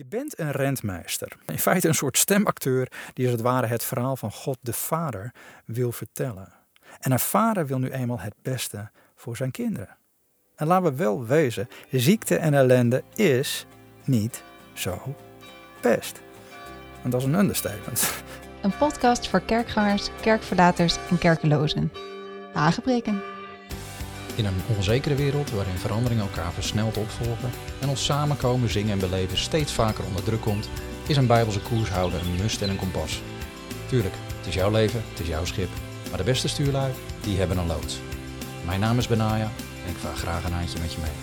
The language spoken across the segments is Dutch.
Je bent een rentmeester. In feite een soort stemacteur die als het ware het verhaal van God de Vader wil vertellen. En een vader wil nu eenmaal het beste voor zijn kinderen. En laten we wel wezen, ziekte en ellende is niet zo best. En dat is een understatement. Een podcast voor kerkgangers, kerkverlaters en kerkelozen. Hagebreken. In een onzekere wereld waarin veranderingen elkaar versneld opvolgen en ons samenkomen, zingen en beleven steeds vaker onder druk komt, is een bijbelse koershouder een must en een kompas. Tuurlijk, het is jouw leven, het is jouw schip, maar de beste stuurlui, die hebben een loods. Mijn naam is Benaya en ik vaar graag een handje met je mee.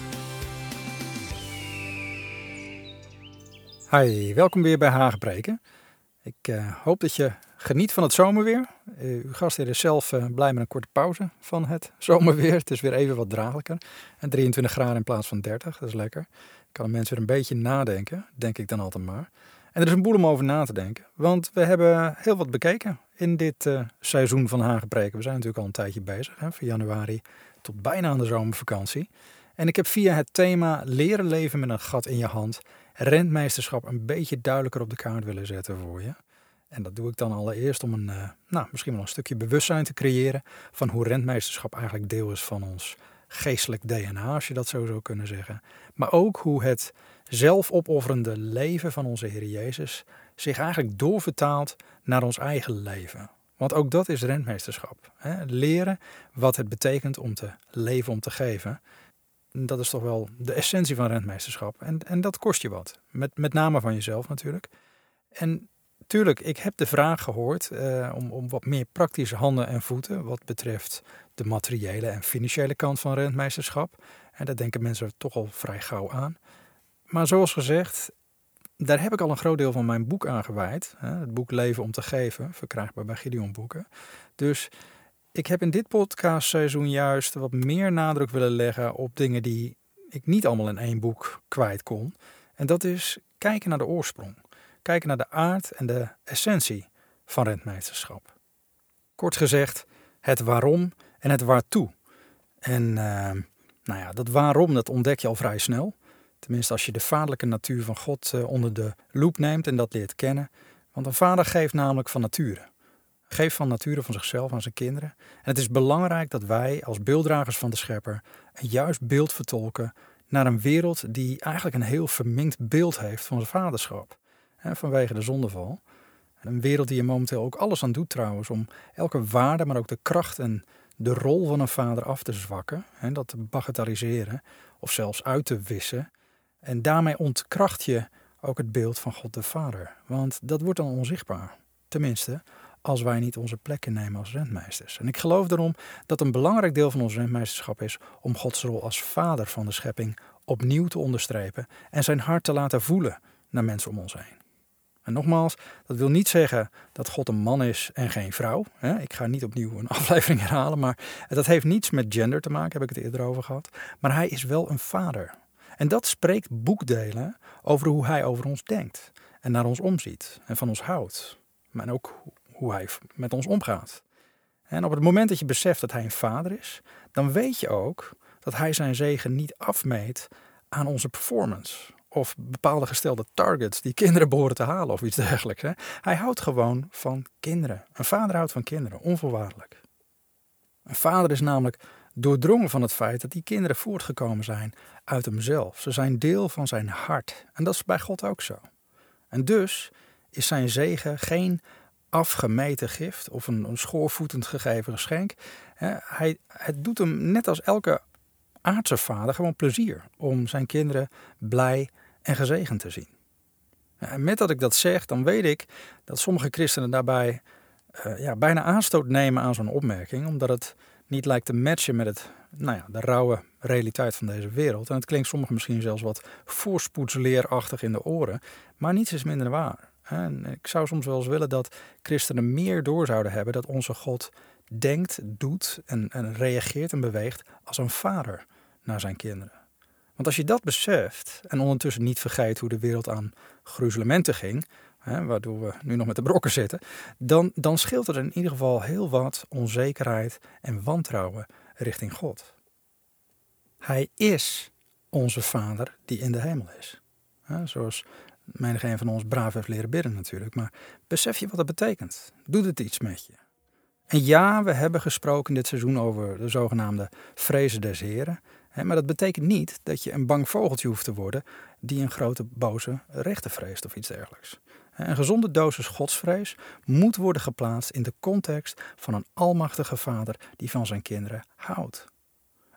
Hi, welkom weer bij Hagebreken. Ik eh, hoop dat je geniet van het zomerweer. Uh, uw gastheer is zelf uh, blij met een korte pauze van het zomerweer. Het is weer even wat draaglijker. En 23 graden in plaats van 30, dat is lekker. Kan mensen weer een beetje nadenken, denk ik dan altijd maar. En er is een boel om over na te denken. Want we hebben heel wat bekeken in dit seizoen van Hagebreken. We zijn natuurlijk al een tijdje bezig, hè, van januari tot bijna aan de zomervakantie. En ik heb via het thema leren leven met een gat in je hand rentmeesterschap een beetje duidelijker op de kaart willen zetten voor je. En dat doe ik dan allereerst om een, uh, nou, misschien wel een stukje bewustzijn te creëren van hoe rentmeesterschap eigenlijk deel is van ons geestelijk DNA, als je dat zo zou kunnen zeggen. Maar ook hoe het zelfopofferende leven van onze Heer Jezus zich eigenlijk doorvertaalt naar ons eigen leven. Want ook dat is rentmeesterschap. Hè? Leren wat het betekent om te leven, om te geven. Dat is toch wel de essentie van rentmeesterschap. En, en dat kost je wat. Met, met name van jezelf natuurlijk. En tuurlijk, ik heb de vraag gehoord uh, om, om wat meer praktische handen en voeten. Wat betreft de materiële en financiële kant van rentmeesterschap. En daar denken mensen toch al vrij gauw aan. Maar zoals gezegd, daar heb ik al een groot deel van mijn boek aan gewijd. Het boek Leven om te geven, verkrijgbaar bij Gideon Boeken. Dus ik heb in dit podcastseizoen juist wat meer nadruk willen leggen op dingen die ik niet allemaal in één boek kwijt kon. En dat is kijken naar de oorsprong. Kijken naar de aard en de essentie van rentmeesterschap. Kort gezegd, het waarom en het waartoe. En uh, nou ja, dat waarom dat ontdek je al vrij snel. Tenminste, als je de vaderlijke natuur van God uh, onder de loep neemt en dat leert kennen. Want een vader geeft namelijk van nature. Geeft van nature van zichzelf aan zijn kinderen. En het is belangrijk dat wij als beelddragers van de schepper een juist beeld vertolken naar een wereld die eigenlijk een heel verminkt beeld heeft van zijn vaderschap. Hè, vanwege de zondeval. En een wereld die er momenteel ook alles aan doet trouwens om elke waarde, maar ook de kracht en de rol van een vader af te zwakken. En dat te bagatelliseren of zelfs uit te wissen. En daarmee ontkracht je ook het beeld van God de Vader. Want dat wordt dan onzichtbaar. Tenminste, als wij niet onze plekken nemen als rentmeesters. En ik geloof daarom dat een belangrijk deel van ons rentmeesterschap is om Gods rol als vader van de schepping opnieuw te onderstrepen en zijn hart te laten voelen naar mensen om ons heen. En nogmaals, dat wil niet zeggen dat God een man is en geen vrouw. Ik ga niet opnieuw een aflevering herhalen, maar dat heeft niets met gender te maken, heb ik het eerder over gehad. Maar hij is wel een vader. En dat spreekt boekdelen over hoe hij over ons denkt en naar ons omziet en van ons houdt. Maar ook hoe hij met ons omgaat. En op het moment dat je beseft dat hij een vader is, dan weet je ook dat hij zijn zegen niet afmeet aan onze performance. Of bepaalde gestelde targets die kinderen behoren te halen of iets dergelijks. Hè. Hij houdt gewoon van kinderen. Een vader houdt van kinderen, onvoorwaardelijk. Een vader is namelijk doordrongen van het feit dat die kinderen voortgekomen zijn uit hemzelf. Ze zijn deel van zijn hart. En dat is bij God ook zo. En dus is zijn zegen geen afgemeten gift of een, schoorvoetend gegeven geschenk. Hij, het doet hem net als elke aardse vader gewoon plezier om zijn kinderen blij en gezegend te zien. En met dat ik dat zeg, dan weet ik dat sommige christenen daarbij uh, ja, bijna aanstoot nemen aan zo'n opmerking, omdat het niet lijkt te matchen met het, nou ja, de rauwe realiteit van deze wereld. En het klinkt sommigen misschien zelfs wat voorspoedsleerachtig in de oren, maar niets is minder waar. En ik zou soms wel eens willen dat christenen meer door zouden hebben dat onze God denkt, doet en, en reageert en beweegt als een vader naar zijn kinderen. Want als je dat beseft en ondertussen niet vergeet hoe de wereld aan gruzelementen ging, hè, waardoor we nu nog met de brokken zitten, dan, dan scheelt er in ieder geval heel wat onzekerheid en wantrouwen richting God. Hij is onze Vader die in de hemel is. Zoals Menig een van ons braaf heeft leren bidden natuurlijk. Maar besef je wat dat betekent? Doet het iets met je? En ja, we hebben gesproken dit seizoen over de zogenaamde vrezen des heren. Maar dat betekent niet dat je een bang vogeltje hoeft te worden die een grote boze rechter vreest of iets dergelijks. Een gezonde dosis godsvrees moet worden geplaatst in de context van een almachtige vader die van zijn kinderen houdt.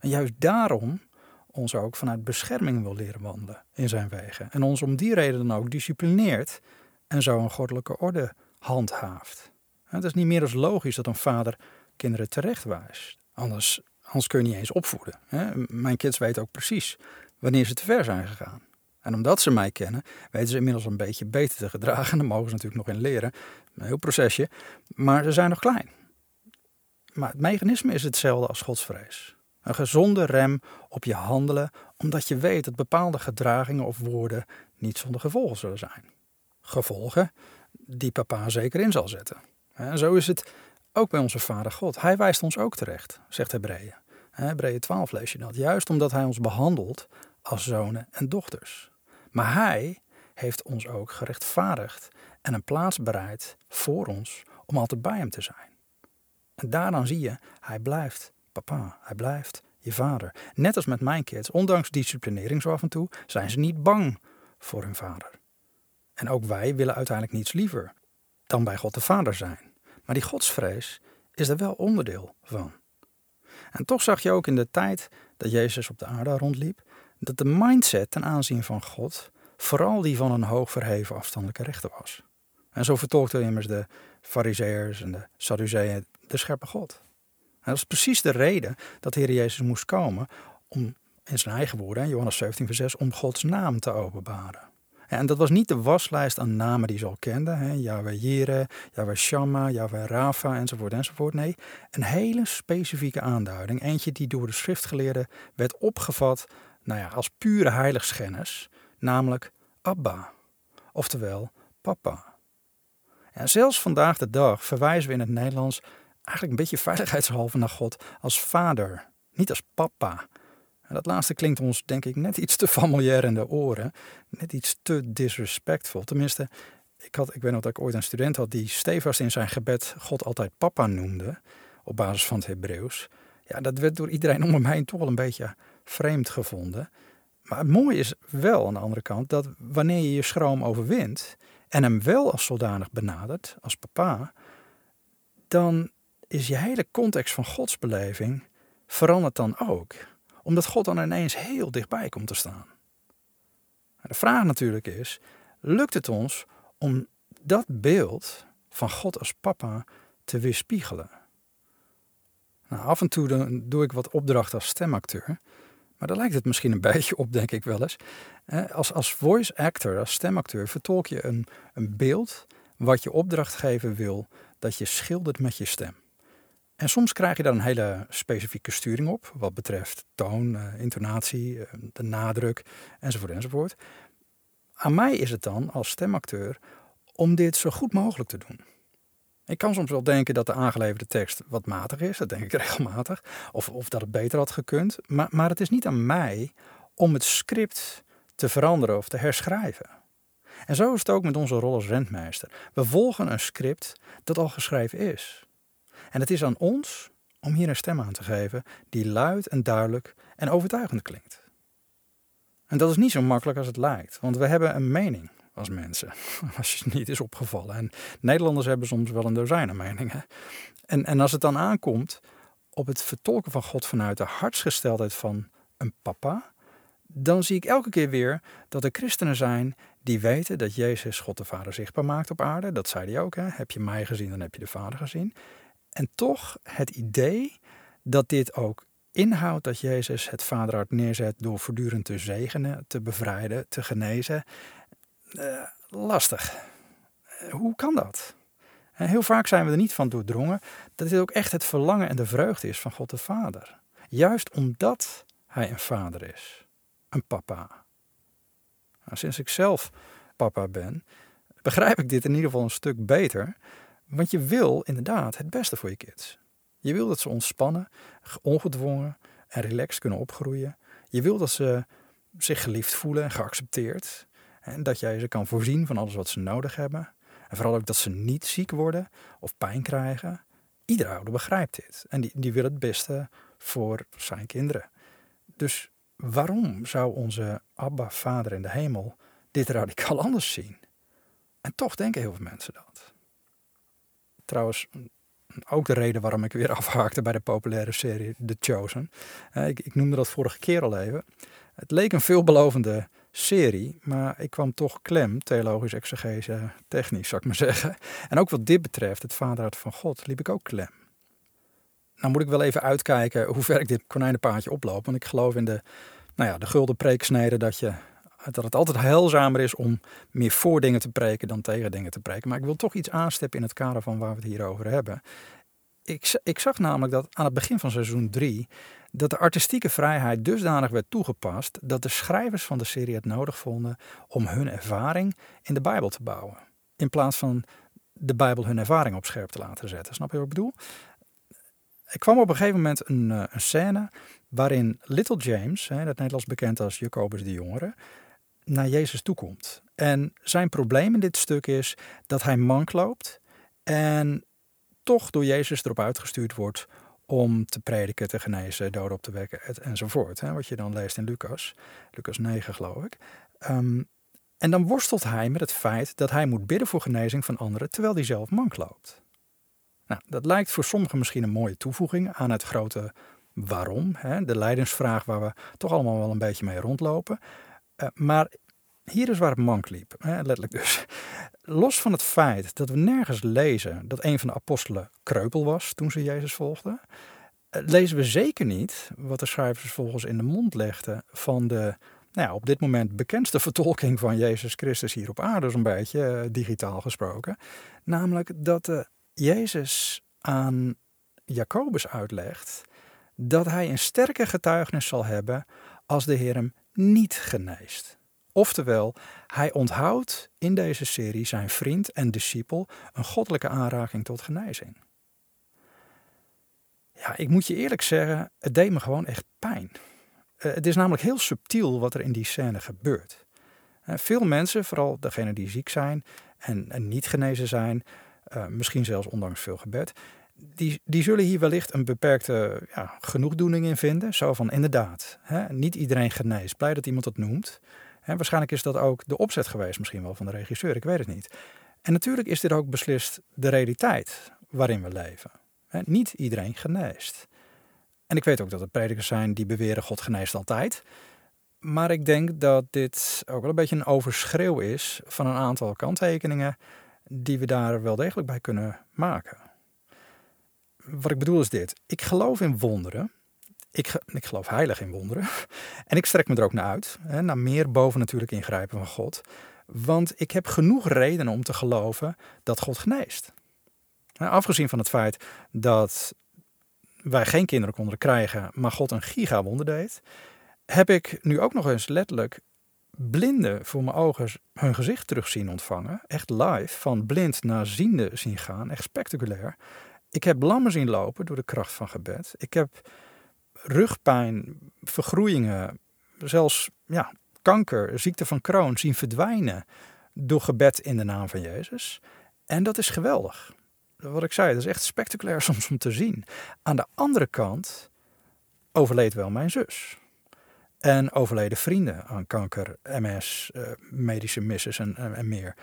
En juist daarom ons ook vanuit bescherming wil leren wandelen in zijn wegen. En ons om die reden dan ook disciplineert en zo een goddelijke orde handhaaft. Het is niet meer als logisch dat een vader kinderen terecht wijst. Anders, anders kun je niet eens opvoeden. Mijn kids weten ook precies wanneer ze te ver zijn gegaan. En omdat ze mij kennen, weten ze inmiddels een beetje beter te gedragen. Daar mogen ze natuurlijk nog in leren. Een heel procesje. Maar ze zijn nog klein. Maar het mechanisme is hetzelfde als godsvrees. Een gezonde rem op je handelen, omdat je weet dat bepaalde gedragingen of woorden niet zonder gevolgen zullen zijn. Gevolgen die papa zeker in zal zetten. En zo is het ook bij onze Vader God. Hij wijst ons ook terecht, zegt Hebreeën. Hebreeën 12 lees je dat. Juist omdat hij ons behandelt als zonen en dochters. Maar hij heeft ons ook gerechtvaardigd en een plaats bereid voor ons om altijd bij hem te zijn. En daaraan zie je, hij blijft papa, hij blijft je vader. Net als met mijn kids, ondanks disciplinering zo af en toe, zijn ze niet bang voor hun vader. En ook wij willen uiteindelijk niets liever dan bij God de Vader zijn. Maar die godsvrees is er wel onderdeel van. En toch zag je ook in de tijd dat Jezus op de aarde rondliep, dat de mindset ten aanzien van God vooral die van een hoog verheven afstandelijke rechter was. En zo vertolkten immers de Farizeeërs en de Sadduceeën de scherpe God. Dat is precies de reden dat de Heer Jezus moest komen om, in zijn eigen woorden, Johannes 17 vers 6, om Gods naam te openbaren. En dat was niet de waslijst aan namen die ze al kenden. Hè? Yahweh Jireh, Yahweh Shammah, Yahweh Rafa enzovoort enzovoort. Nee, een hele specifieke aanduiding. Eentje die door de schriftgeleerden werd opgevat nou ja, als pure heiligschennis. Namelijk Abba. Oftewel papa. En zelfs vandaag de dag verwijzen we in het Nederlands eigenlijk een beetje veiligheidshalve naar God als vader. Niet als papa. En dat laatste klinkt ons denk ik net iets te familiair in de oren. Net iets te disrespectvol. Tenminste, ik, had, ik weet nog dat ik ooit een student had die stevast in zijn gebed God altijd papa noemde. Op basis van het Hebreeuws. Ja, dat werd door iedereen om mij toch wel een beetje vreemd gevonden. Maar het mooie is wel aan de andere kant dat wanneer je je schroom overwint en hem wel als zodanig benadert, als papa, dan is je hele context van godsbeleving verandert dan ook omdat God dan ineens heel dichtbij komt te staan. De vraag natuurlijk is, lukt het ons om dat beeld van God als papa te weerspiegelen? Nou, af en toe doe ik wat opdrachten als stemacteur. Maar daar lijkt het misschien een beetje op, denk ik wel eens. Als, als voice actor, als stemacteur, vertolk je een, een beeld wat je opdrachtgever wil dat je schildert met je stem. En soms krijg je daar een hele specifieke sturing op, wat betreft toon, uh, intonatie, eh, de nadruk, enzovoort, enzovoort. Aan mij is het dan als stemacteur om dit zo goed mogelijk te doen. Ik kan soms wel denken dat de aangeleverde tekst wat matig is, dat denk ik regelmatig, of, of dat het beter had gekund, maar, maar het is niet aan mij om het script te veranderen of te herschrijven. En zo is het ook met onze rol als rentmeester. We volgen een script dat al geschreven is. En het is aan ons om hier een stem aan te geven die luid en duidelijk en overtuigend klinkt. En dat is niet zo makkelijk als het lijkt, want we hebben een mening als mensen, als je niet is opgevallen. En Nederlanders hebben soms wel een dozijn meningen. En, en als het dan aankomt op het vertolken van God vanuit de hartsgesteldheid van een papa, dan zie ik elke keer weer dat er christenen zijn die weten dat Jezus God de Vader zichtbaar maakt op aarde. Dat zei hij ook. Hè? Heb je mij gezien, dan heb je de Vader gezien. En toch het idee dat dit ook inhoudt dat Jezus het vaderhart neerzet door voortdurend te zegenen, te bevrijden, te genezen. Uh, lastig. Eh, hoe kan dat? En heel vaak zijn we er niet van doordrongen dat dit ook echt het verlangen en de vreugde is van God de Vader. Juist omdat Hij een vader is, een papa. Nou, sinds ik zelf papa ben, begrijp ik dit in ieder geval een stuk beter. Want je wil inderdaad het beste voor je kids. Je wil dat ze ontspannen, ongedwongen en relaxed kunnen opgroeien. Je wil dat ze zich geliefd voelen en geaccepteerd. En dat jij ze kan voorzien van alles wat ze nodig hebben. En vooral ook dat ze niet ziek worden of pijn krijgen. Iedere ouder begrijpt dit. En die, die wil het beste voor zijn kinderen. Dus waarom zou onze Abba, Vader in de hemel, dit radicaal anders zien? En toch denken heel veel mensen dat. Trouwens, ook de reden waarom ik weer afhaakte bij de populaire serie The Chosen. Ik, ik noemde dat vorige keer al even. Het leek een veelbelovende serie, maar ik kwam toch klem, theologisch, exegese, technisch zou ik maar zeggen. En ook wat dit betreft, het vaderhart van God, liep ik ook klem. Nou moet ik wel even uitkijken hoe ver ik dit konijnenpaadje oploop, want ik geloof in de, nou ja, de gulden preeksnede dat, je, dat het altijd heilzamer is om meer voor dingen te preken dan tegen dingen te preken. Maar ik wil toch iets aanstippen in het kader van waar we het hier over hebben. Ik, ik zag namelijk dat aan het begin van seizoen 3 dat de artistieke vrijheid dusdanig werd toegepast dat de schrijvers van de serie het nodig vonden om hun ervaring in de Bijbel te bouwen. In plaats van de Bijbel hun ervaring op scherp te laten zetten. Snap je wat ik bedoel? Ik kwam op een gegeven moment een, eh, een scène waarin Little James, hè, dat Nederlands bekend als Jacobus de Jongere, naar Jezus toekomt. En zijn probleem in dit stuk is dat hij mank loopt en toch door Jezus erop uitgestuurd wordt om te prediken, te genezen, doden op te wekken enzovoort. Hè, wat je dan leest in Lucas, Lucas 9 geloof ik. Ehm, en dan worstelt hij met het feit dat hij moet bidden voor genezing van anderen terwijl hij zelf mank loopt. Nou, dat lijkt voor sommigen misschien een mooie toevoeging aan het grote waarom, hè, de leidensvraag waar we toch allemaal wel een beetje mee rondlopen. Uh, maar hier is waar het mank liep, hè, letterlijk dus. Los van het feit dat we nergens lezen dat een van de apostelen kreupel was toen ze Jezus volgden, eh, lezen we zeker niet wat de schrijvers volgens in de mond legden van de nou ja, op dit moment bekendste vertolking van Jezus Christus hier op aarde, zo'n beetje eh, digitaal gesproken. Namelijk dat uh, Jezus aan Jacobus uitlegt dat hij een sterke getuigenis zal hebben als de Heer hem niet geneest. Oftewel, hij onthoudt in deze serie zijn vriend en discipel een goddelijke aanraking tot genezing. Ja, ik moet je eerlijk zeggen, het deed me gewoon echt pijn. Uh, het is namelijk heel subtiel wat er in die scène gebeurt. Uh, veel mensen, vooral degenen die ziek zijn en, niet genezen zijn, uh, misschien zelfs ondanks veel gebed, die, die zullen hier wellicht een beperkte ja, genoegdoening in vinden. Zo van inderdaad, hè, niet iedereen geneest. Blij dat iemand het noemt. Waarschijnlijk is dat ook de opzet geweest, misschien wel van de regisseur, ik weet het niet. En natuurlijk is dit ook beslist de realiteit waarin we leven. niet iedereen geneest. En ik weet ook dat er predikers zijn die beweren God geneest altijd. Maar ik denk dat dit ook wel een beetje een overschreeuw is van een aantal kanttekeningen die we daar wel degelijk bij kunnen maken. Wat ik bedoel is dit. Ik geloof in wonderen ik, ik geloof heilig in wonderen. En ik strek me er ook naar uit. Hè, naar meer bovennatuurlijk ingrijpen van God. Want ik heb genoeg redenen om te geloven dat God geneest. Afgezien van het feit dat wij geen kinderen konden krijgen, maar God een gigawonder deed, heb ik nu ook nog eens letterlijk blinden voor mijn ogen hun gezicht terug zien ontvangen. Echt live, van blind naar ziende zien gaan. Echt spectaculair. Ik heb lammen zien lopen door de kracht van gebed. Ik heb rugpijn, vergroeien, zelfs ja, kanker, ziekte van Crohn zien verdwijnen door gebed in de naam van Jezus. En dat is geweldig. Wat ik zei, dat is echt spectaculair soms om te zien. Aan de andere kant overleed wel mijn zus. En overleden vrienden aan kanker, MS, eh, medische misses en, en, meer.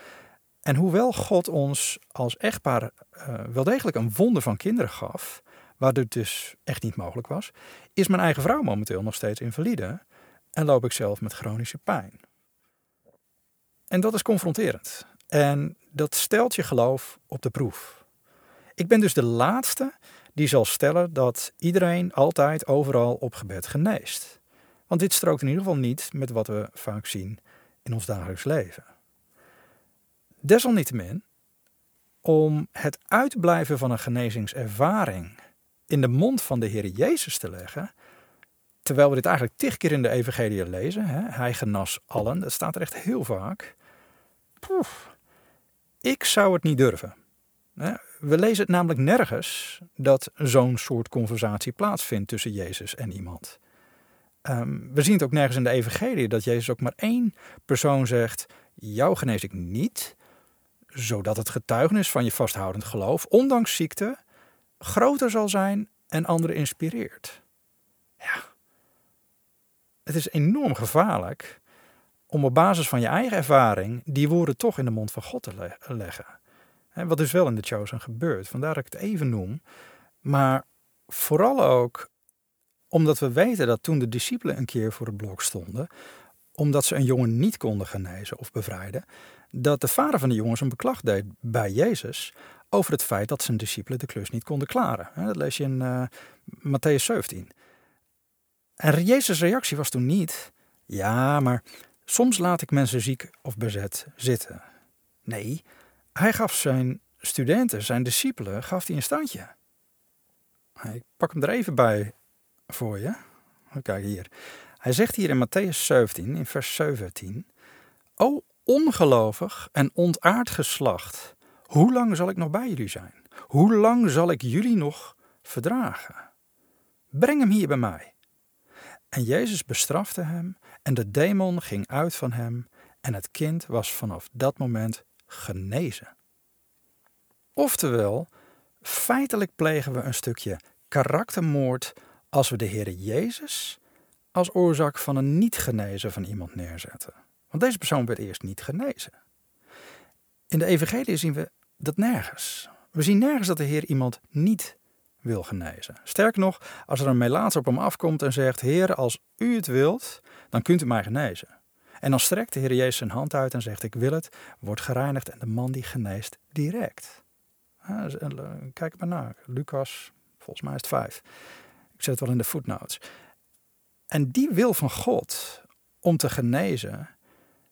En hoewel God ons als echtpaar uh, wel degelijk een wonder van kinderen gaf, waar dit dus echt niet mogelijk was, is mijn eigen vrouw momenteel nog steeds invalide en loop ik zelf met chronische pijn. En dat is confronterend. En dat stelt je geloof op de proef. Ik ben dus de laatste die zal stellen dat iedereen altijd overal op gebed geneest. Want dit strookt in ieder geval niet met wat we vaak zien in ons dagelijks leven. Desalniettemin, om het uitblijven van een genezingservaring in de mond van de Heer Jezus te leggen. Terwijl we dit eigenlijk tig keer in de Evangelie lezen. Hè? Hij genas allen. Dat staat er echt heel vaak. Poef. Ik zou het niet durven. We lezen het namelijk nergens dat zo'n soort conversatie plaatsvindt tussen Jezus en iemand. Ehm, we zien het ook nergens in de Evangelie dat Jezus ook maar één persoon zegt: jou genees ik niet, zodat het getuigenis van je vasthoudend geloof, ondanks ziekte, groter zal zijn en anderen inspireert. Ja, het is enorm gevaarlijk om op basis van je eigen ervaring die woorden toch in de mond van God te leggen. Wat dus wel in de Chosen gebeurt, vandaar dat ik het even noem. Maar vooral ook omdat we weten dat toen de discipelen een keer voor het blok stonden, omdat ze een jongen niet konden genezen of bevrijden, dat de vader van de jongens een beklag deed bij Jezus over het feit dat zijn discipelen de klus niet konden klaren. Dat lees je in uh, Matthäus 17. En Jezus' reactie was toen niet, ja, maar soms laat ik mensen ziek of bezet zitten. Nee, hij gaf zijn studenten, zijn discipelen, gaf hij een standje. Ik pak hem er even bij voor je. Kijk hier. Hij zegt hier in Matthäus 17, in vers 17: O ongelovig en ontaard geslacht, hoe lang zal ik nog bij jullie zijn? Hoe lang zal ik jullie nog verdragen? Breng hem hier bij mij. En Jezus bestrafte hem, en de demon ging uit van hem, en het kind was vanaf dat moment genezen. Oftewel, feitelijk plegen we een stukje karaktermoord als we de Heer Jezus als oorzaak van een niet genezen van iemand neerzetten. Want deze persoon werd eerst niet genezen. In de Evangelie zien we dat nergens. We zien nergens dat de Heer iemand niet wil genezen. Sterker nog, als er een melaats op hem afkomt en zegt: Heer, als u het wilt, dan kunt u mij genezen. En dan strekt de Heer Jezus zijn hand uit en zegt: Ik wil het, wordt gereinigd en de man die geneest direct. Kijk maar naar, Lucas, volgens mij is het vijf. Ik zet het wel in de footnotes. En die wil van God om te genezen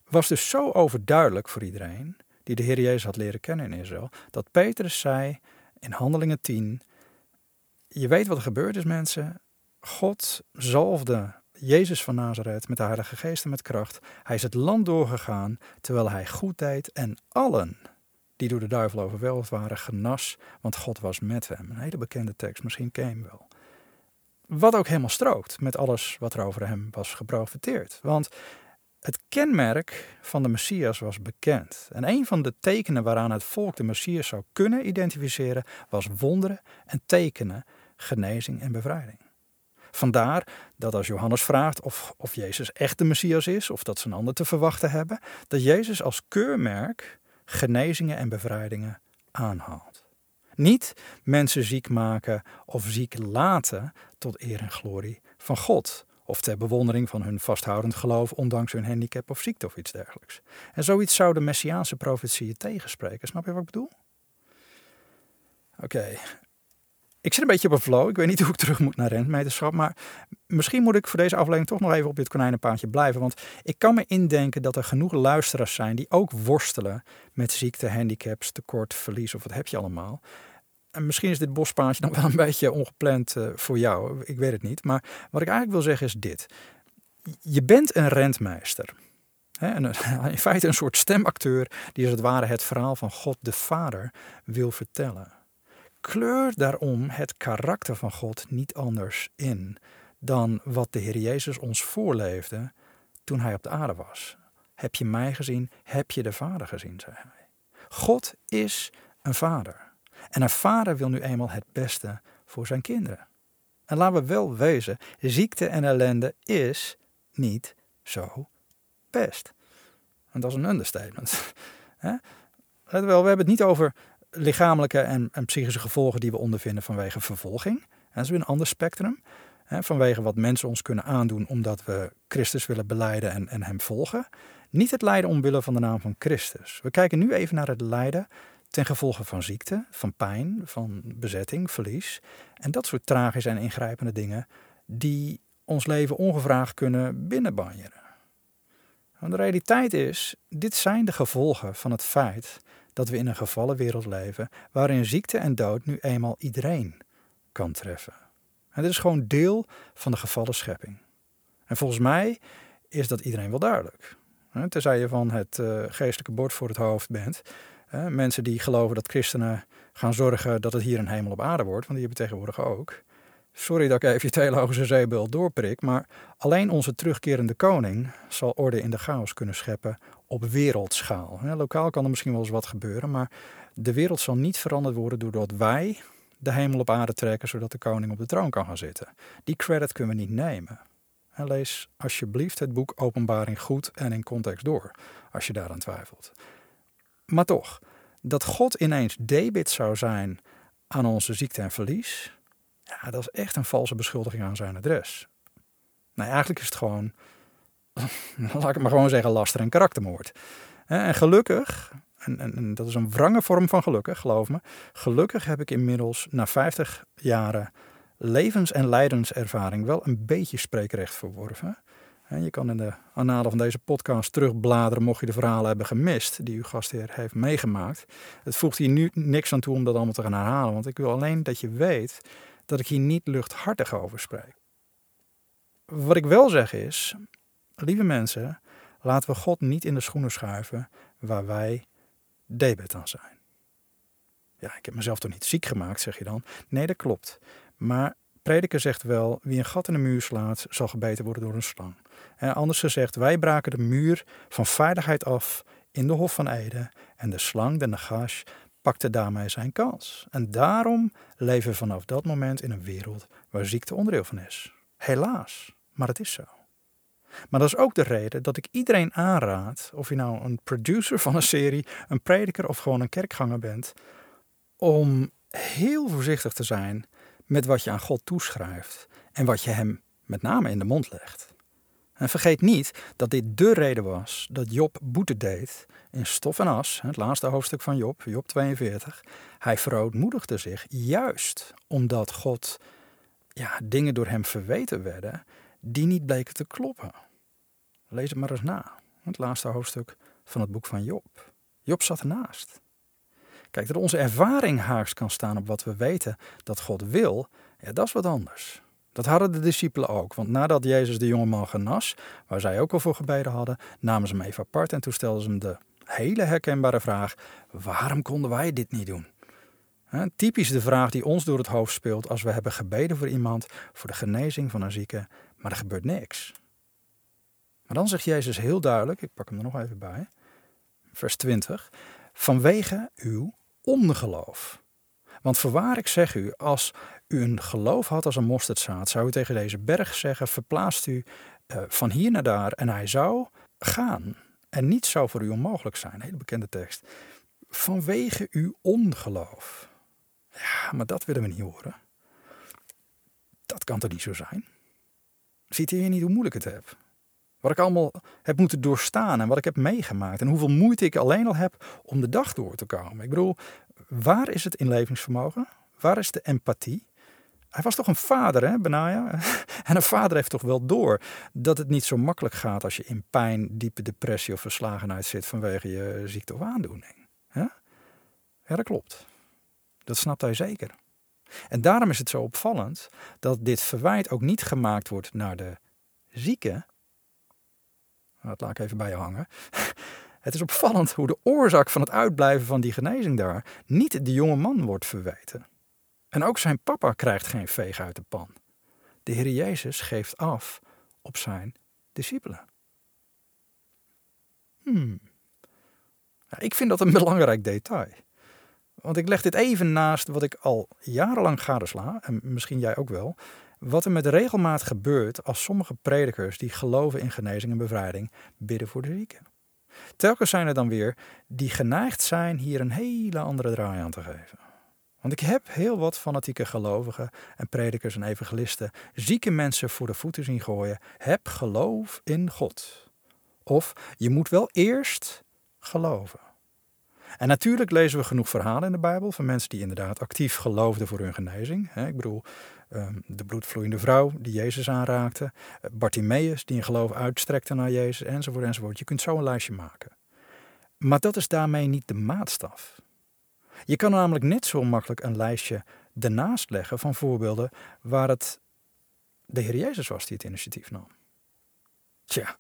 was dus zo overduidelijk voor iedereen die de Heer Jezus had leren kennen in Israël, dat Petrus zei in Handelingen 10, je weet wat er gebeurd is mensen, God zalfde Jezus van Nazareth met de Heilige Geest en met kracht. Hij is het land doorgegaan terwijl hij goed deed en allen die door de duivel overweldigd waren genas, want God was met hem. Een hele bekende tekst, misschien ken je hem wel. Wat ook helemaal strookt met alles wat er over hem was geprofiteerd. Want het kenmerk van de Messias was bekend. En een van de tekenen waaraan het volk de Messias zou kunnen identificeren was wonderen en tekenen, genezing en bevrijding. Vandaar dat als Johannes vraagt of, of Jezus echt de Messias is, of dat ze een ander te verwachten hebben, dat Jezus als keurmerk genezingen en bevrijdingen aanhaalt. Niet mensen ziek maken of ziek laten tot eer en glorie van God. Of ter bewondering van hun vasthoudend geloof, ondanks hun handicap of ziekte of iets dergelijks. En zoiets zou de Messiaanse profetieën tegenspreken. Snap je wat ik bedoel? Oké, ik zit een beetje op een flow. Ik weet niet hoe ik terug moet naar rentmeterschap. Maar misschien moet ik voor deze aflevering toch nog even op dit konijnenpaadje blijven. Want ik kan me indenken dat er genoeg luisteraars zijn die ook worstelen met ziekte, handicaps, tekort, verlies of wat heb je allemaal. En misschien is dit bospaadje nog wel een beetje ongepland uh, voor jou. Ik weet het niet. Maar wat ik eigenlijk wil zeggen is dit. Je bent een rentmeester. in feite een soort stemacteur die als het ware het verhaal van God de Vader wil vertellen kleur daarom het karakter van God niet anders in dan wat de Heer Jezus ons voorleefde toen hij op de aarde was. Heb je mij gezien? Heb je de Vader gezien? zei hij. God is een vader. En een vader wil nu eenmaal het beste voor zijn kinderen. En laten we wel wezen, ziekte en ellende is niet zo best. En dat is een understatement. Wel, we hebben het niet over lichamelijke en, en, psychische gevolgen die we ondervinden vanwege vervolging. Dat is weer een ander spectrum. Vanwege wat mensen ons kunnen aandoen omdat we Christus willen beleiden en, en hem volgen. Niet het lijden omwille van de naam van Christus. We kijken nu even naar het lijden ten gevolge van ziekte, van pijn, van bezetting, verlies. En dat soort tragische en ingrijpende dingen die ons leven ongevraagd kunnen binnenbanjeren. Want de realiteit is, dit zijn de gevolgen van het feit dat we in een gevallen wereld leven waarin ziekte en dood nu eenmaal iedereen kan treffen. En dit is gewoon deel van de gevallen schepping. En volgens mij is dat iedereen wel duidelijk. Tenzij je van het uh, geestelijke bord voor het hoofd bent. mensen die geloven dat christenen gaan zorgen dat het hier een hemel op aarde wordt, want die hebben tegenwoordig ook. Sorry dat ik even je theologische zeebel doorprik, maar alleen onze terugkerende koning zal orde in de chaos kunnen scheppen op wereldschaal. Lokaal kan er misschien wel eens wat gebeuren, maar de wereld zal niet veranderd worden doordat wij de hemel op aarde trekken zodat de koning op de troon kan gaan zitten. Die credit kunnen we niet nemen. lees alsjeblieft het boek Openbaring goed en in context door, als je daaraan twijfelt. Maar toch, dat God ineens debit zou zijn aan onze ziekte en verlies, ja, dat is echt een valse beschuldiging aan zijn adres. Nou, eigenlijk is het gewoon, laat ik het maar gewoon zeggen, laster en karaktermoord. En gelukkig, en, en, dat is een wrange vorm van gelukkig, geloof me. Gelukkig heb ik inmiddels na 50 jaren levens- en lijdenservaring wel een beetje spreekrecht verworven. Je kan in de analen van deze podcast terugbladeren mocht je de verhalen hebben gemist die uw gastheer heeft meegemaakt. Het voegt hier nu niks aan toe om dat allemaal te gaan herhalen, want ik wil alleen dat je weet dat ik hier niet luchthartig over spreek. Wat ik wel zeg is, lieve mensen, laten we God niet in de schoenen schuiven waar wij debet aan zijn. Ja, ik heb mezelf toch niet ziek gemaakt, zeg je dan? Nee, dat klopt. Maar prediker zegt wel, wie een gat in de muur slaat, zal gebeten worden door een slang. En anders gezegd, wij braken de muur van veiligheid af in de Hof van Ede en de slang, de Nagash, pakte daarmee zijn kans. En daarom leven we vanaf dat moment in een wereld waar ziekte onderdeel van is. Helaas, maar het is zo. Maar dat is ook de reden dat ik iedereen aanraad, of je nou een producer van een serie, een prediker of gewoon een kerkganger bent, om heel voorzichtig te zijn met wat je aan God toeschrijft en wat je hem met name in de mond legt. En vergeet niet dat dit de reden was dat Job boete deed in stof en as, het laatste hoofdstuk van Job, Job 42. Hij verootmoedigde zich juist omdat God ja, dingen door hem verweten werden die niet bleken te kloppen. Lees het maar eens na, het laatste hoofdstuk van het boek van Job. Job zat ernaast. Kijk, dat onze ervaring haaks kan staan op wat we weten dat God wil, ja, dat is wat anders. Dat hadden de discipelen ook, want nadat Jezus de jongeman genas, waar zij ook al voor gebeden hadden, namen ze hem even apart en toen stelden ze hem de hele herkenbare vraag: waarom konden wij dit niet doen? typisch de vraag die ons door het hoofd speelt als we hebben gebeden voor iemand, voor de genezing van een zieke, maar er gebeurt niks. Maar dan zegt Jezus heel duidelijk, ik pak hem er nog even bij, vers 20, vanwege uw ongeloof. Want voorwaar ik zeg u, als u een geloof had als een mosterdzaad, zou u tegen deze berg zeggen, verplaatst u uh, van hier naar daar en hij zou gaan. En niets zou voor u onmogelijk zijn. Hele bekende tekst. Vanwege uw ongeloof. Ja, maar dat willen we niet horen. Dat kan toch niet zo zijn? Ziet hier niet hoe moeilijk het heb? Wat ik allemaal heb moeten doorstaan en wat ik heb meegemaakt. En hoeveel moeite ik alleen al heb om de dag door te komen. Ik bedoel, waar is het inlevingsvermogen? Waar is de empathie? Hij was toch een vader, hè, Benaya? En een vader heeft toch wel door dat het niet zo makkelijk gaat als je in pijn, diepe depressie of verslagenheid zit vanwege je ziekte of aandoening. Ja, ja dat klopt. Dat snapt hij zeker. En daarom is het zo opvallend dat dit verwijt ook niet gemaakt wordt naar de zieke. Dat laat ik even bij je hangen. Het is opvallend hoe de oorzaak van het uitblijven van die genezing daar niet de jonge man wordt verweten. En ook zijn papa krijgt geen veeg uit de pan. De Heer Jezus geeft af op zijn discipelen. Hmm. ik vind dat een belangrijk detail. Want ik leg dit even naast wat ik al jarenlang gadesla, en misschien jij ook wel, wat er met regelmaat gebeurt als sommige predikers die geloven in genezing en bevrijding bidden voor de zieken. Telkens zijn er dan weer die geneigd zijn hier een hele andere draai aan te geven. Want ik heb heel wat fanatieke gelovigen en predikers en evangelisten zieke mensen voor de voeten zien gooien. Heb geloof in God. Of je moet wel eerst geloven. En natuurlijk lezen we genoeg verhalen in de Bijbel van mensen die inderdaad actief geloofden voor hun genezing. Ik bedoel, ehm, de bloedvloeiende vrouw die Jezus aanraakte, eh, Bartimaeus die een geloof uitstrekte naar Jezus, enzovoort, enzovoort. Je kunt zo een lijstje maken. Maar dat is daarmee niet de maatstaf. Je kan namelijk net zo makkelijk een lijstje ernaast leggen van voorbeelden waar het de Heer Jezus was die het initiatief nam. Tja,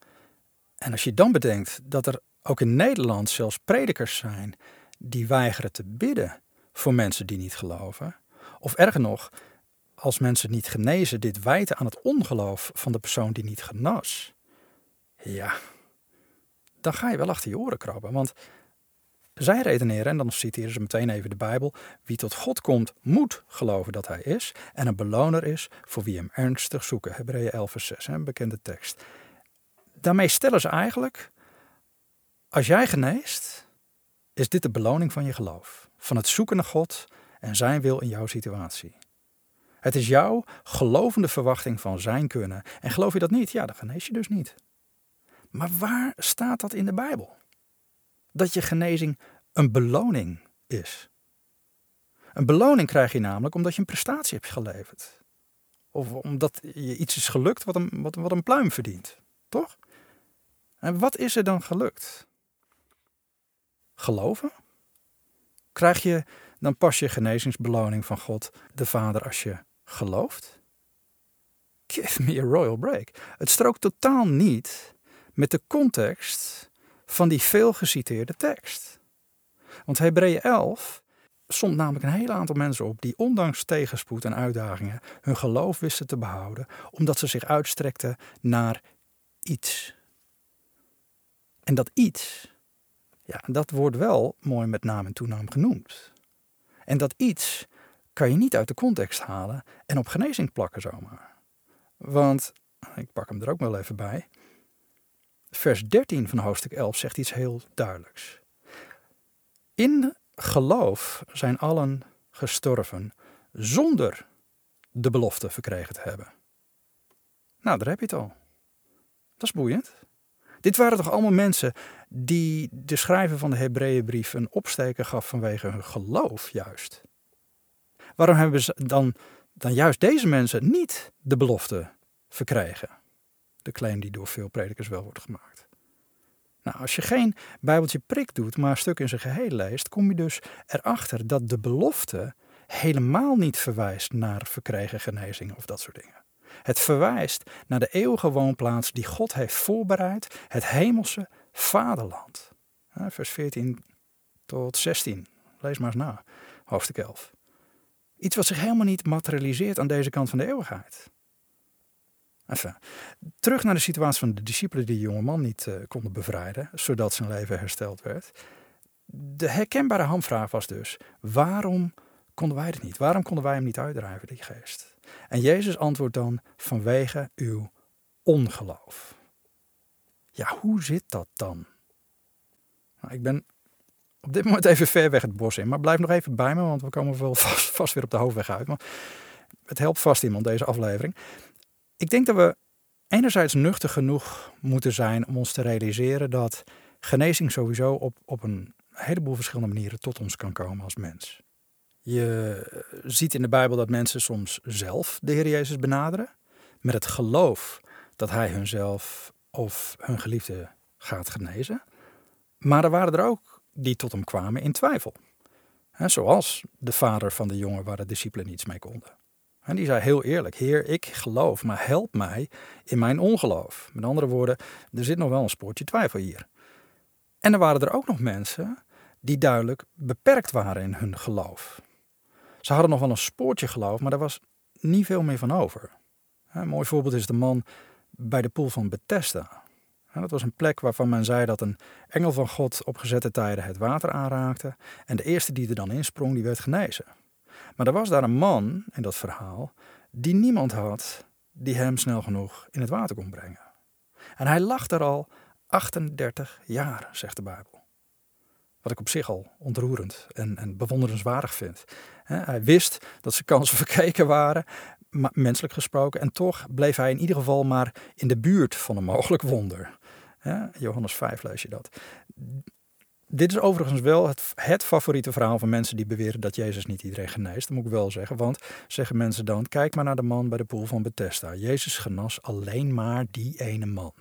en als je dan bedenkt dat er ook in Nederland zelfs predikers zijn die weigeren te bidden voor mensen die niet geloven, of erger nog, als mensen niet genezen, dit wijten aan het ongeloof van de persoon die niet genas. Ja, dan ga je wel achter je oren krabben. Want zij redeneren, en dan citeren ze meteen even de Bijbel: wie tot God komt, moet geloven dat hij is en een beloner is voor wie hem ernstig zoeken. Hebreeën 11, vers 6, een bekende tekst. Daarmee stellen ze eigenlijk: als jij geneest, is dit de beloning van je geloof, van het zoeken naar God en zijn wil in jouw situatie. Het is jouw gelovende verwachting van zijn kunnen. En geloof je dat niet? Ja, dan genees je dus niet. Maar waar staat dat in de Bijbel? Dat je genezing een beloning is. Een beloning krijg je namelijk omdat je een prestatie hebt geleverd. Of omdat je iets is gelukt wat een, wat, wat een pluim verdient. Toch? En wat is er dan gelukt? Geloven? Krijg je dan pas je genezingsbeloning van God de Vader als je gelooft? Give me a royal break. Het strookt totaal niet met de context van die veel geciteerde tekst. Want Hebreeën 11 stond namelijk een heel aantal mensen op die ondanks tegenspoed en uitdagingen hun geloof wisten te behouden, omdat ze zich uitstrekten naar iets. En dat iets, ja, dat wordt wel mooi met naam en toenaam genoemd. En dat iets kan je niet uit de context halen en op genezing plakken zomaar. Want, ik pak hem er ook wel even bij. Vers 13 van hoofdstuk 11 zegt iets heel duidelijks. In geloof zijn allen gestorven zonder de belofte verkregen te hebben. Nou, daar heb je het al. Dat is boeiend. Dit waren toch allemaal mensen die de schrijver van de Hebreeënbrief een opsteken gaf vanwege hun geloof juist. Waarom hebben ze dan, dan juist deze mensen niet de belofte verkregen? De claim die door veel predikers wel wordt gemaakt. Nou, als je geen Bijbeltje prik doet, maar een stuk in zijn geheel leest, kom je dus erachter dat de belofte helemaal niet verwijst naar verkregen genezing of dat soort dingen. Het verwijst naar de eeuwige woonplaats die God heeft voorbereid, het hemelse vaderland. Vers 14 tot 16. Lees maar eens na, hoofdstuk 11. Iets wat zich helemaal niet materialiseert aan deze kant van de eeuwigheid. Enfin, terug naar de situatie van de discipelen die de jonge man niet uh, konden bevrijden, zodat zijn leven hersteld werd. De herkenbare hamvraag was dus: waarom konden wij het niet? Waarom konden wij hem niet uitdrijven, die geest? En Jezus antwoordt dan: vanwege uw ongeloof. Ja, hoe zit dat dan? Nou, ik ben op dit moment even ver weg het bos in, maar blijf nog even bij me, want we komen wel vast, vast weer op de hoofdweg uit. Maar het helpt vast iemand, deze aflevering. Ik denk dat we enerzijds nuchter genoeg moeten zijn om ons te realiseren dat genezing sowieso op, op een heleboel verschillende manieren tot ons kan komen als mens. Je ziet in de Bijbel dat mensen soms zelf de Heer Jezus benaderen met het geloof dat Hij hunzelf of hun geliefde gaat genezen. Maar er waren er ook die tot hem kwamen in twijfel. zoals de vader van de jongen waar de discipelen niets mee konden. En die zei heel eerlijk: Heer, ik geloof, maar help mij in mijn ongeloof. Met andere woorden, er zit nog wel een spoortje twijfel hier. En er waren er ook nog mensen die duidelijk beperkt waren in hun geloof. Ze hadden nog wel een spoortje geloof, maar er was niet veel meer van over. Een mooi voorbeeld is de man bij de poel van Bethesda. Dat was een plek waarvan men zei dat een engel van God op gezette tijden het water aanraakte. En de eerste die er dan insprong, die werd genezen. Maar er was daar een man in dat verhaal die niemand had die hem snel genoeg in het water kon brengen. En hij lag er al 38 jaar, zegt de Bijbel. Wat ik op zich al ontroerend en, en bewonderenswaardig vind. Hij wist dat zijn kansen verkeken waren, menselijk gesproken, en toch bleef hij in ieder geval maar in de buurt van een mogelijk wonder. Johannes 5 lees je dat. Dit is overigens wel het, het, favoriete verhaal van mensen die beweren dat Jezus niet iedereen geneest. Dat moet ik wel zeggen. Want zeggen mensen dan: kijk maar naar de man bij de poel van Bethesda. Jezus genas alleen maar die ene man.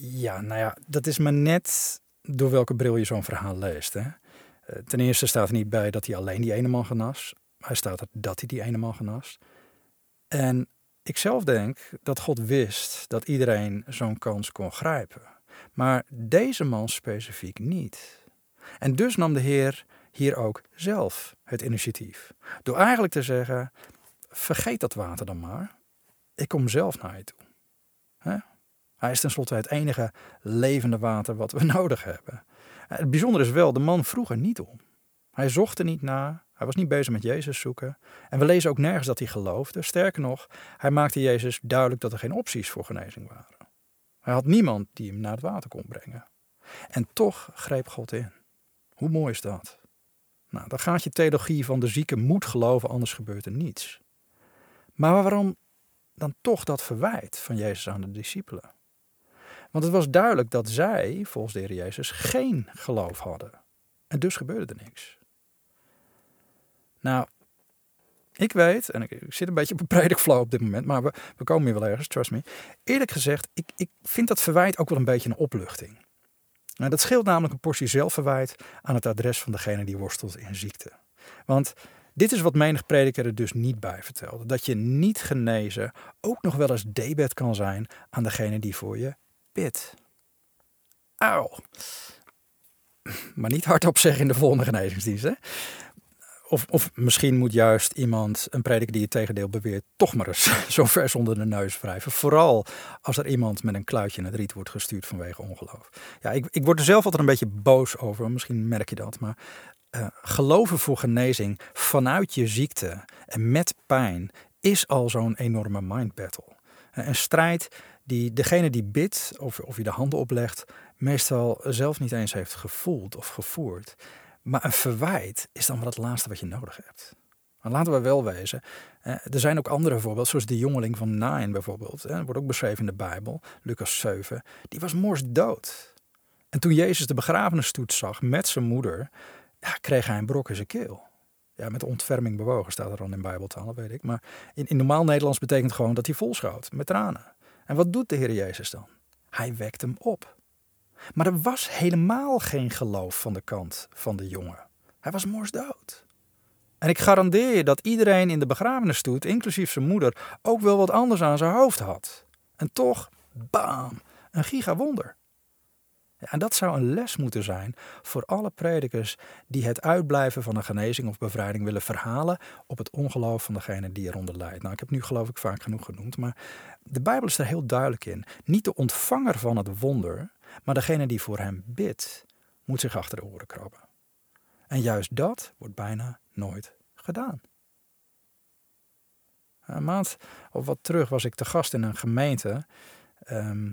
Ja, nou ja, dat is maar net door welke bril je zo'n verhaal leest. Hè? Eh, ten eerste staat er niet bij dat hij alleen die ene man genas. Hij staat er dat hij die ene man genas. En ik zelf denk dat God wist dat iedereen zo'n kans kon grijpen. Maar deze man specifiek niet. En dus nam de Heer hier ook zelf het initiatief. Door eigenlijk te zeggen: vergeet dat water dan maar. Ik kom zelf naar je toe. Hij is tenslotte het enige levende water wat we nodig hebben. Het bijzondere is wel, de man vroeg er niet om. Hij zocht er niet naar, hij was niet bezig met Jezus zoeken. En we lezen ook nergens dat hij geloofde. Sterker nog, hij maakte Jezus duidelijk dat er geen opties voor genezing waren. Hij had niemand die hem naar het water kon brengen. En toch greep God in. Hoe mooi is dat? Nou, dan gaat je theologie van de zieke moet geloven, anders gebeurt er niets. Maar waarom dan toch dat verwijt van Jezus aan de discipelen? Want het was duidelijk dat zij, volgens de Heer Jezus, geen geloof hadden. En dus gebeurde er niks. Nou, ik weet, en ik, zit een beetje op een predikflow op dit moment, maar we, komen hier wel ergens, trust me. Eerlijk gezegd, ik, ik vind dat verwijt ook wel een beetje een opluchting. Nou, dat scheelt namelijk een portie zelfverwijt aan het adres van degene die worstelt in ziekte. Want dit is wat menig prediker er dus niet bij vertelde. Dat je niet genezen ook nog wel eens debet kan zijn aan degene die voor je Auw. Maar niet hardop zeggen in de volgende genezingsdienst. Hè? Of, of misschien moet juist iemand, een prediker die het tegendeel beweert, toch maar eens zo ver zonder de neus wrijven. Vooral als er iemand met een kluitje in het riet wordt gestuurd vanwege ongeloof. Ja, ik, ik word er zelf altijd een beetje boos over, misschien merk je dat. Maar uh, geloven voor genezing vanuit je ziekte en met pijn is al zo'n enorme mind battle. Een strijd die degene die bidt of, of je de handen oplegt, meestal zelf niet eens heeft gevoeld of gevoerd. Maar een verwijt is dan wel het laatste wat je nodig hebt. Maar laten we wel wezen, er zijn ook andere voorbeelden, zoals de jongeling van Nain bijvoorbeeld. Wordt ook beschreven in de Bijbel, Lucas 7. Die was mors dood. En toen Jezus de begrafenisstoet zag met zijn moeder, ja, kreeg hij een brok in zijn keel. Ja, met ontferming bewogen staat er dan in Bijbeltaal, weet ik. Maar in, in normaal Nederlands betekent gewoon dat hij volschoot met tranen. En wat doet de Heer Jezus dan? Hij wekt hem op. Maar er was helemaal geen geloof van de kant van de jongen. Hij was morsdood. En ik garandeer je dat iedereen in de begrafenisstoet, inclusief zijn moeder, ook wel wat anders aan zijn hoofd had. En toch, bam, een gigawonder. En dat zou een les moeten zijn voor alle predikers die het uitblijven van een genezing of bevrijding willen verhalen op het ongeloof van degene die eronder lijdt. Nou, ik heb nu geloof ik vaak genoeg genoemd, maar de Bijbel is er heel duidelijk in. Niet de ontvanger van het wonder, maar degene die voor hem bidt, moet zich achter de oren krabben. En juist dat wordt bijna nooit gedaan. Een maand of wat terug was ik te gast in een gemeente. Ehm,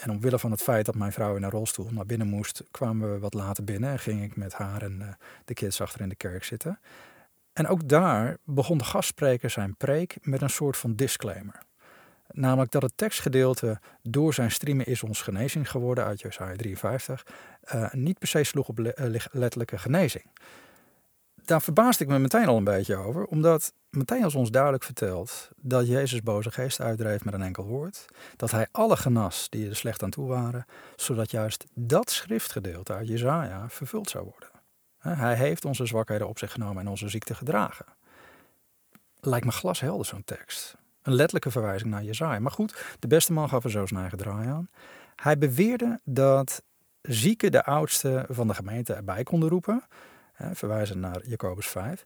en omwille van het feit dat mijn vrouw in een rolstoel naar binnen moest, kwamen we wat later binnen en ging ik met haar en uh, de kids achter in de kerk zitten. En ook daar begon de gastspreker zijn preek met een soort van disclaimer. Namelijk dat het tekstgedeelte door zijn streamen is ons genezing geworden uit Jesaja 53 uh, niet per se sloeg op eh, letterlijke genezing. Daar verbaasde ik me meteen al een beetje over, omdat Matthäus ons duidelijk vertelt dat Jezus boze geest uitdreef met een enkel woord, dat hij alle genas die er slecht aan toe waren, zodat juist dat schriftgedeelte uit Jesaja vervuld zou worden. Hij heeft onze zwakheden op zich genomen en onze ziekte gedragen. Lijkt me glashelder zo'n tekst. Een letterlijke verwijzing naar Jezaja. Maar goed, de beste man gaf er zo zijn eigen draai aan. Hij beweerde dat zieken de oudste van de gemeente erbij konden roepen, verwijzen naar Jacobus 5.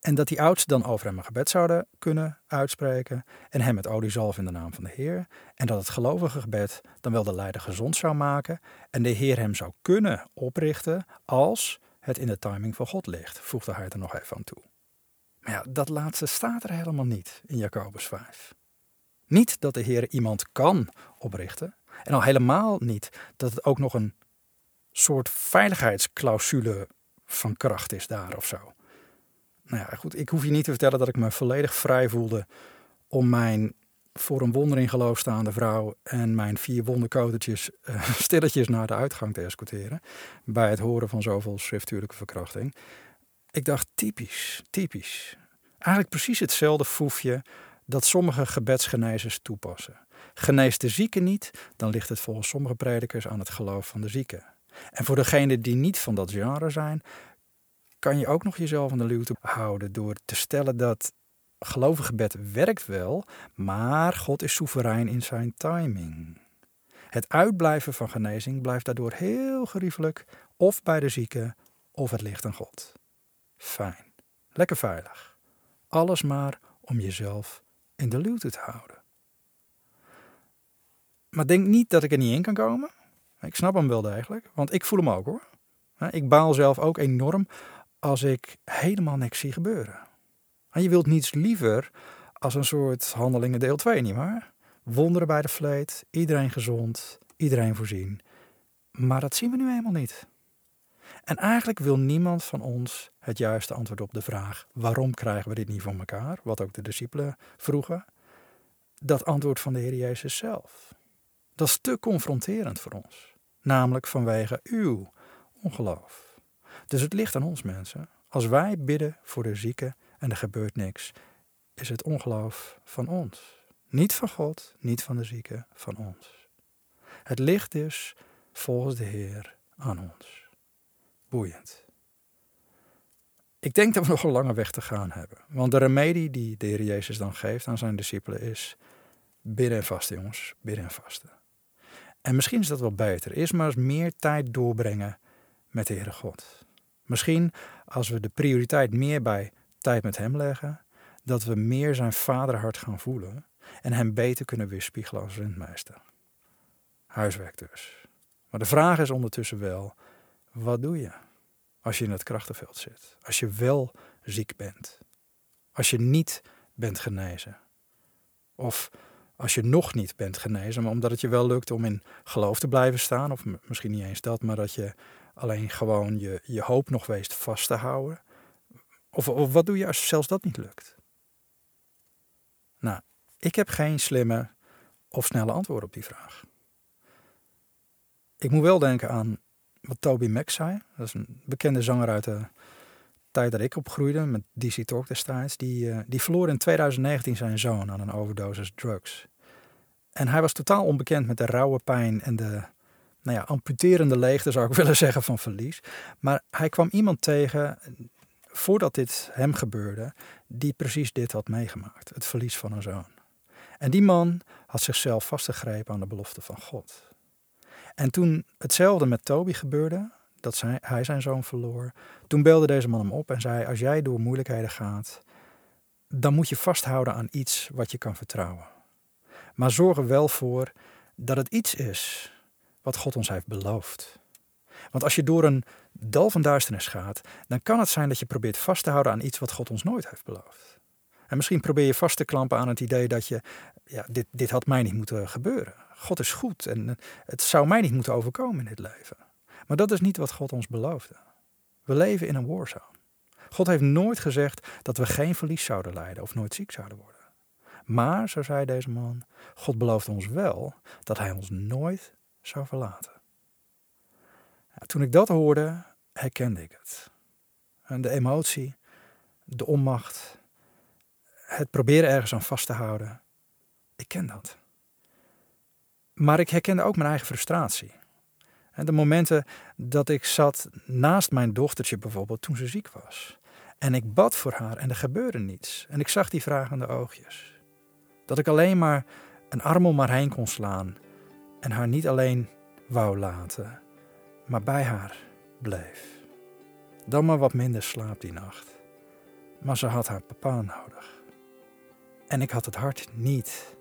En dat die oudsten dan over hem een gebed zouden kunnen uitspreken en hem met olie in de naam van de Heer. En dat het gelovige gebed dan wel de leider gezond zou maken en de Heer hem zou kunnen oprichten als het in de timing van God ligt, voegde hij er nog even aan toe. Maar ja, dat laatste staat er helemaal niet in Jacobus 5. Niet dat de Heer iemand kan oprichten. En al helemaal niet dat het ook nog een soort veiligheidsclausule van kracht is daar of zo. Nou ja, goed, ik hoef je niet te vertellen dat ik me volledig vrij voelde om mijn voor een wonder in geloof staande vrouw en mijn vier wonderkotertjes uh, stilletjes naar de uitgang te escorteren. Bij het horen van zoveel schriftuurlijke verkrachting. Ik dacht, typisch, typisch. Eigenlijk precies hetzelfde foefje dat sommige gebedsgenezers toepassen. Geneest de zieke niet, dan ligt het volgens sommige predikers aan het geloof van de zieke. En voor degenen die niet van dat genre zijn, kan je ook nog jezelf aan de luwte houden door te stellen dat gelovig gebed werkt wel, maar God is soeverein in zijn timing. Het uitblijven van genezing blijft daardoor heel geriefelijk, of bij de zieke, of het ligt aan God. Fijn. Lekker veilig. Alles maar om jezelf in de luwte te houden. Maar denk niet dat ik er niet in kan komen. Ik snap hem wel degelijk, want ik voel hem ook hoor. Ik baal zelf ook enorm als ik helemaal niks zie gebeuren. En je wilt niets liever als een soort handelingen deel 2, nietwaar? Wonderen bij de vleet, iedereen gezond, iedereen voorzien. Maar dat zien we nu eenmaal niet. En eigenlijk wil niemand van ons het juiste antwoord op de vraag: waarom krijgen we dit niet van elkaar? Wat ook de discipelen vroegen. Dat antwoord van de Heer Jezus zelf. Dat is te confronterend voor ons. Namelijk vanwege uw ongeloof. Dus het ligt aan ons mensen. Als wij bidden voor de zieken en er gebeurt niks, is het ongeloof van ons. Niet van God, niet van de zieken, van ons. Het ligt dus volgens de Heer aan ons. Boeiend. Ik denk dat we nog een lange weg te gaan hebben. Want de remedie die de Heer Jezus dan geeft aan zijn discipelen is: bidden en vasten, jongens, bidden en vasten. En misschien is dat wel beter. Eerst maar eens meer tijd doorbrengen met de Heere God. Misschien als we de prioriteit meer bij tijd met Hem leggen, dat we meer zijn vaderhart gaan voelen en Hem beter kunnen weerspiegelen als rentmeester. Huiswerk dus. Maar de vraag is ondertussen wel, wat doe je als je in het krachtenveld zit? Als je wel ziek bent? Als je niet bent genezen? Of als je nog niet bent genezen, maar omdat het je wel lukt om in geloof te blijven staan, of misschien niet eens dat, maar dat je alleen gewoon je, je hoop nog weest vast te houden. Of, of wat doe je als zelfs dat niet lukt? Nou, ik heb geen slimme of snelle antwoord op die vraag. Ik moet wel denken aan wat Toby Mac zei. Dat is een bekende zanger uit de tijd dat ik opgroeide met DC Talk destijds. Die, uh, die verloor in 2019 zijn zoon aan een overdosis drugs. En hij was totaal onbekend met de rauwe pijn en de nou ja, amputerende leegte, zou ik willen zeggen, van verlies. Maar hij kwam iemand tegen, voordat dit hem gebeurde, die precies dit had meegemaakt: het verlies van een zoon. En die man had zichzelf vastgegrepen aan de belofte van God. En toen hetzelfde met Toby gebeurde, dat hij zijn zoon verloor, toen belde deze man hem op en zei: Als jij door moeilijkheden gaat, dan moet je vasthouden aan iets wat je kan vertrouwen. Maar zorg er wel voor dat het iets is wat God ons heeft beloofd. Want als je door een dal van duisternis gaat, dan kan het zijn dat je probeert vast te houden aan iets wat God ons nooit heeft beloofd. En misschien probeer je vast te klampen aan het idee dat je, ja, dit, dit had mij niet moeten gebeuren. God is goed en het zou mij niet moeten overkomen in dit leven. Maar dat is niet wat God ons beloofde. We leven in een warzone. God heeft nooit gezegd dat we geen verlies zouden lijden of nooit ziek zouden worden. Maar, zo zei deze man, God belooft ons wel dat hij ons nooit zou verlaten. Toen ik dat hoorde, herkende ik het. En de emotie, de onmacht, het proberen ergens aan vast te houden, ik ken dat. Maar ik herkende ook mijn eigen frustratie. De momenten dat ik zat naast mijn dochtertje bijvoorbeeld toen ze ziek was. En ik bad voor haar en er gebeurde niets. En ik zag die vragende oogjes. Dat ik alleen maar een arm om haar heen kon slaan en haar niet alleen wou laten, maar bij haar bleef. Dan maar wat minder slaap die nacht. Maar ze had haar papa nodig. En ik had het hart niet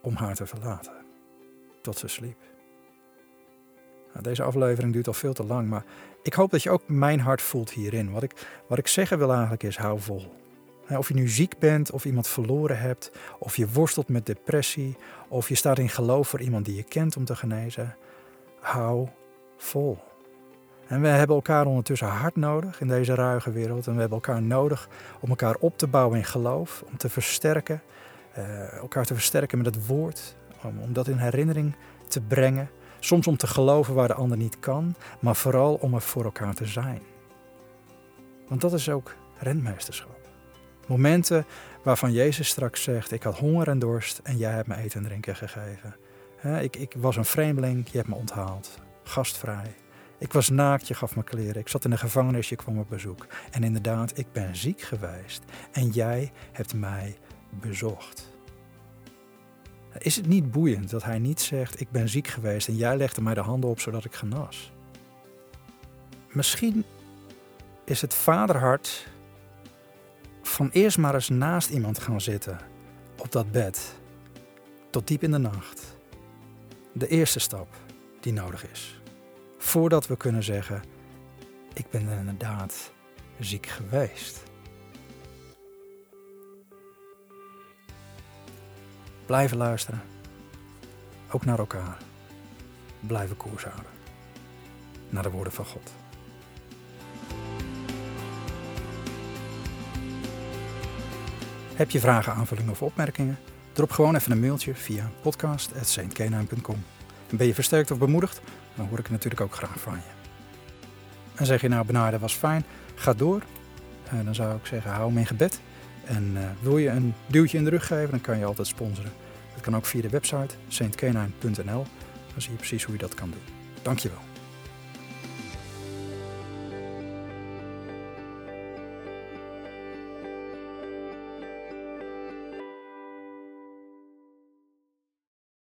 om haar te verlaten tot ze sliep. Nou, deze aflevering duurt al veel te lang, maar ik hoop dat je ook mijn hart voelt hierin. Wat ik, wat ik zeggen wil eigenlijk is, hou vol. Of je nu ziek bent, of iemand verloren hebt, of je worstelt met depressie, of je staat in geloof voor iemand die je kent om te genezen. Hou vol. En we hebben elkaar ondertussen hard nodig in deze ruige wereld. En we hebben elkaar nodig om elkaar op te bouwen in geloof, om te versterken, uh, elkaar te versterken met het woord, om, om dat in herinnering te brengen. Soms om te geloven waar de ander niet kan, maar vooral om er voor elkaar te zijn. Want dat is ook rentmeesterschap. Momenten waarvan Jezus straks zegt: Ik had honger en dorst en jij hebt me eten en drinken gegeven. ik, ik was een vreemdeling, je hebt me onthaald. Gastvrij. Ik was naakt, je gaf me kleren. Ik zat in de gevangenis, je kwam op bezoek. En inderdaad, ik ben ziek geweest en jij hebt mij bezocht. Is het niet boeiend dat hij niet zegt: Ik ben ziek geweest en jij legde mij de handen op zodat ik genas? Misschien is het vaderhart van eerst maar eens naast iemand gaan zitten op dat bed tot diep in de nacht. de eerste stap die nodig is. Voordat we kunnen zeggen, ik ben inderdaad ziek geweest. Blijven luisteren, ook naar elkaar. Blijven koers houden, naar de woorden van God. Heb je vragen, aanvullingen of opmerkingen? Drop gewoon even een mailtje via podcast.saintkenaan.com. En ben je versterkt of bemoedigd? Dan hoor ik natuurlijk ook graag van je. En zeg je nou, benade was fijn, ga door. Uh, dan zou ik zeggen, hou hem in gebed. En uh, wil je een duwtje in de rug geven, dan kan je altijd sponsoren. Dat kan ook via de website saintkenaan.nl. Dan zie je precies hoe je dat kan doen. Dankjewel.